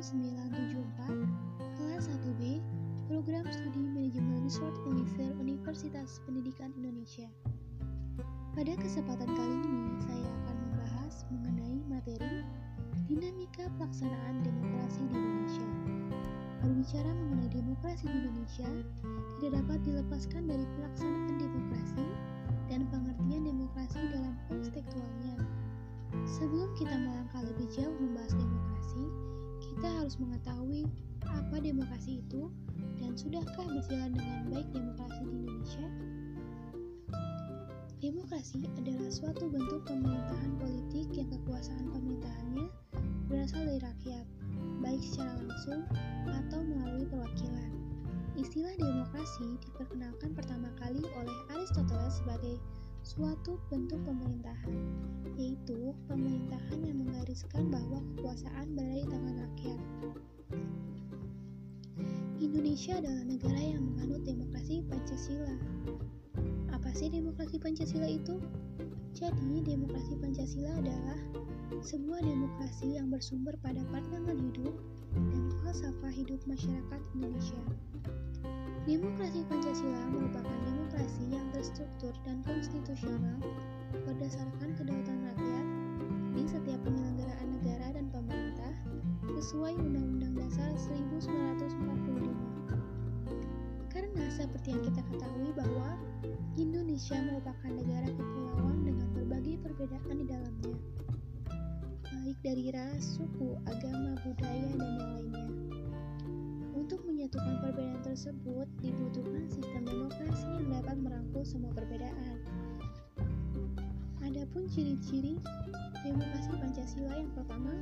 1974, kelas 1B, program studi manajemen Resort Elixir Universitas Pendidikan Indonesia. Pada kesempatan kali ini, saya akan membahas mengenai materi dinamika pelaksanaan demokrasi di Indonesia. Berbicara mengenai demokrasi di Indonesia, tidak dapat dilepaskan dari pelaksanaan demokrasi dan pengertian demokrasi dalam kontekstualnya. Sebelum kita melangkah lebih jauh membahas demokrasi, kita harus mengetahui apa demokrasi itu dan sudahkah berjalan dengan baik demokrasi di Indonesia? Demokrasi adalah suatu bentuk pemerintahan politik yang kekuasaan pemerintahannya berasal dari rakyat, baik secara langsung atau melalui perwakilan. Istilah demokrasi diperkenalkan pertama kali oleh Aristoteles sebagai suatu bentuk pemerintahan, yaitu pemerintahan yang menggariskan bahwa kekuasaan berada di tangan rakyat. Indonesia adalah negara yang menganut demokrasi Pancasila. Apa sih demokrasi Pancasila itu? Jadi, demokrasi Pancasila adalah sebuah demokrasi yang bersumber pada pandangan hidup dan falsafah hidup masyarakat Indonesia. Demokrasi Pancasila merupakan demokrasi yang terstruktur dan konstitusional berdasarkan kedaulatan rakyat sesuai Undang-Undang Dasar 1945. Karena seperti yang kita ketahui bahwa Indonesia merupakan negara kepulauan dengan berbagai perbedaan di dalamnya, baik dari ras, suku, agama, budaya, dan yang lainnya. Untuk menyatukan perbedaan tersebut, dibutuhkan sistem demokrasi yang dapat merangkul semua perbedaan. Adapun ciri-ciri demokrasi Pancasila yang pertama,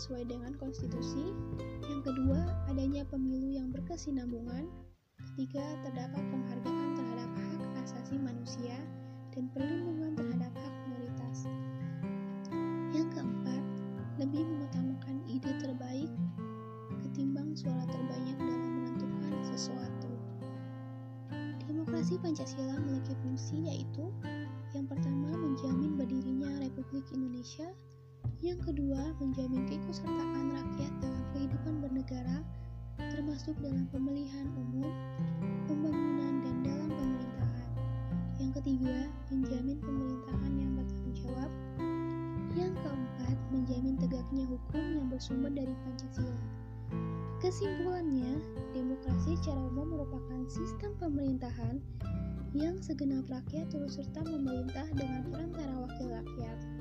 sesuai dengan konstitusi. Yang kedua, adanya pemilu yang berkesinambungan. Ketiga, terdapat penghargaan terhadap hak asasi manusia dan perlindungan terhadap hak minoritas. Yang keempat, lebih mengutamakan ide terbaik ketimbang suara terbanyak dalam menentukan sesuatu. Demokrasi Pancasila memiliki fungsi yaitu yang pertama menjamin berdirinya Republik Indonesia, yang kedua menjamin keikutsertaan rakyat dalam kehidupan bernegara termasuk dalam pemilihan umum, pembangunan dan dalam pemerintahan. Yang ketiga, menjamin pemerintahan yang bertanggung jawab. Yang keempat, menjamin tegaknya hukum yang bersumber dari Pancasila. Kesimpulannya, demokrasi secara umum merupakan sistem pemerintahan yang segenap rakyat turut serta memerintah dengan perantara wakil rakyat.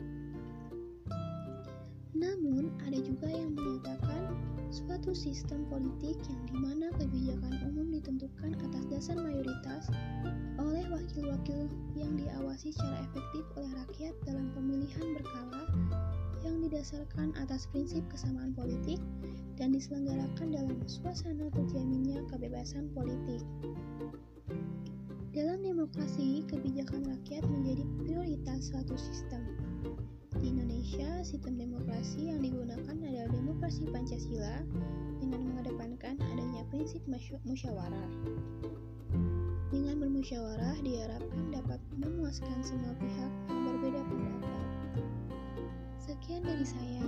Namun, ada juga yang menyatakan suatu sistem politik yang di mana kebijakan umum ditentukan atas dasar mayoritas oleh wakil-wakil yang diawasi secara efektif oleh rakyat dalam pemilihan berkala yang didasarkan atas prinsip kesamaan politik dan diselenggarakan dalam suasana terjaminnya kebebasan politik. Dalam demokrasi, kebijakan rakyat menjadi prioritas suatu sistem. Indonesia, sistem demokrasi yang digunakan adalah demokrasi Pancasila dengan mengedepankan adanya prinsip musyawarah. Dengan bermusyawarah diharapkan dapat memuaskan semua pihak yang berbeda pendapat. Sekian dari saya.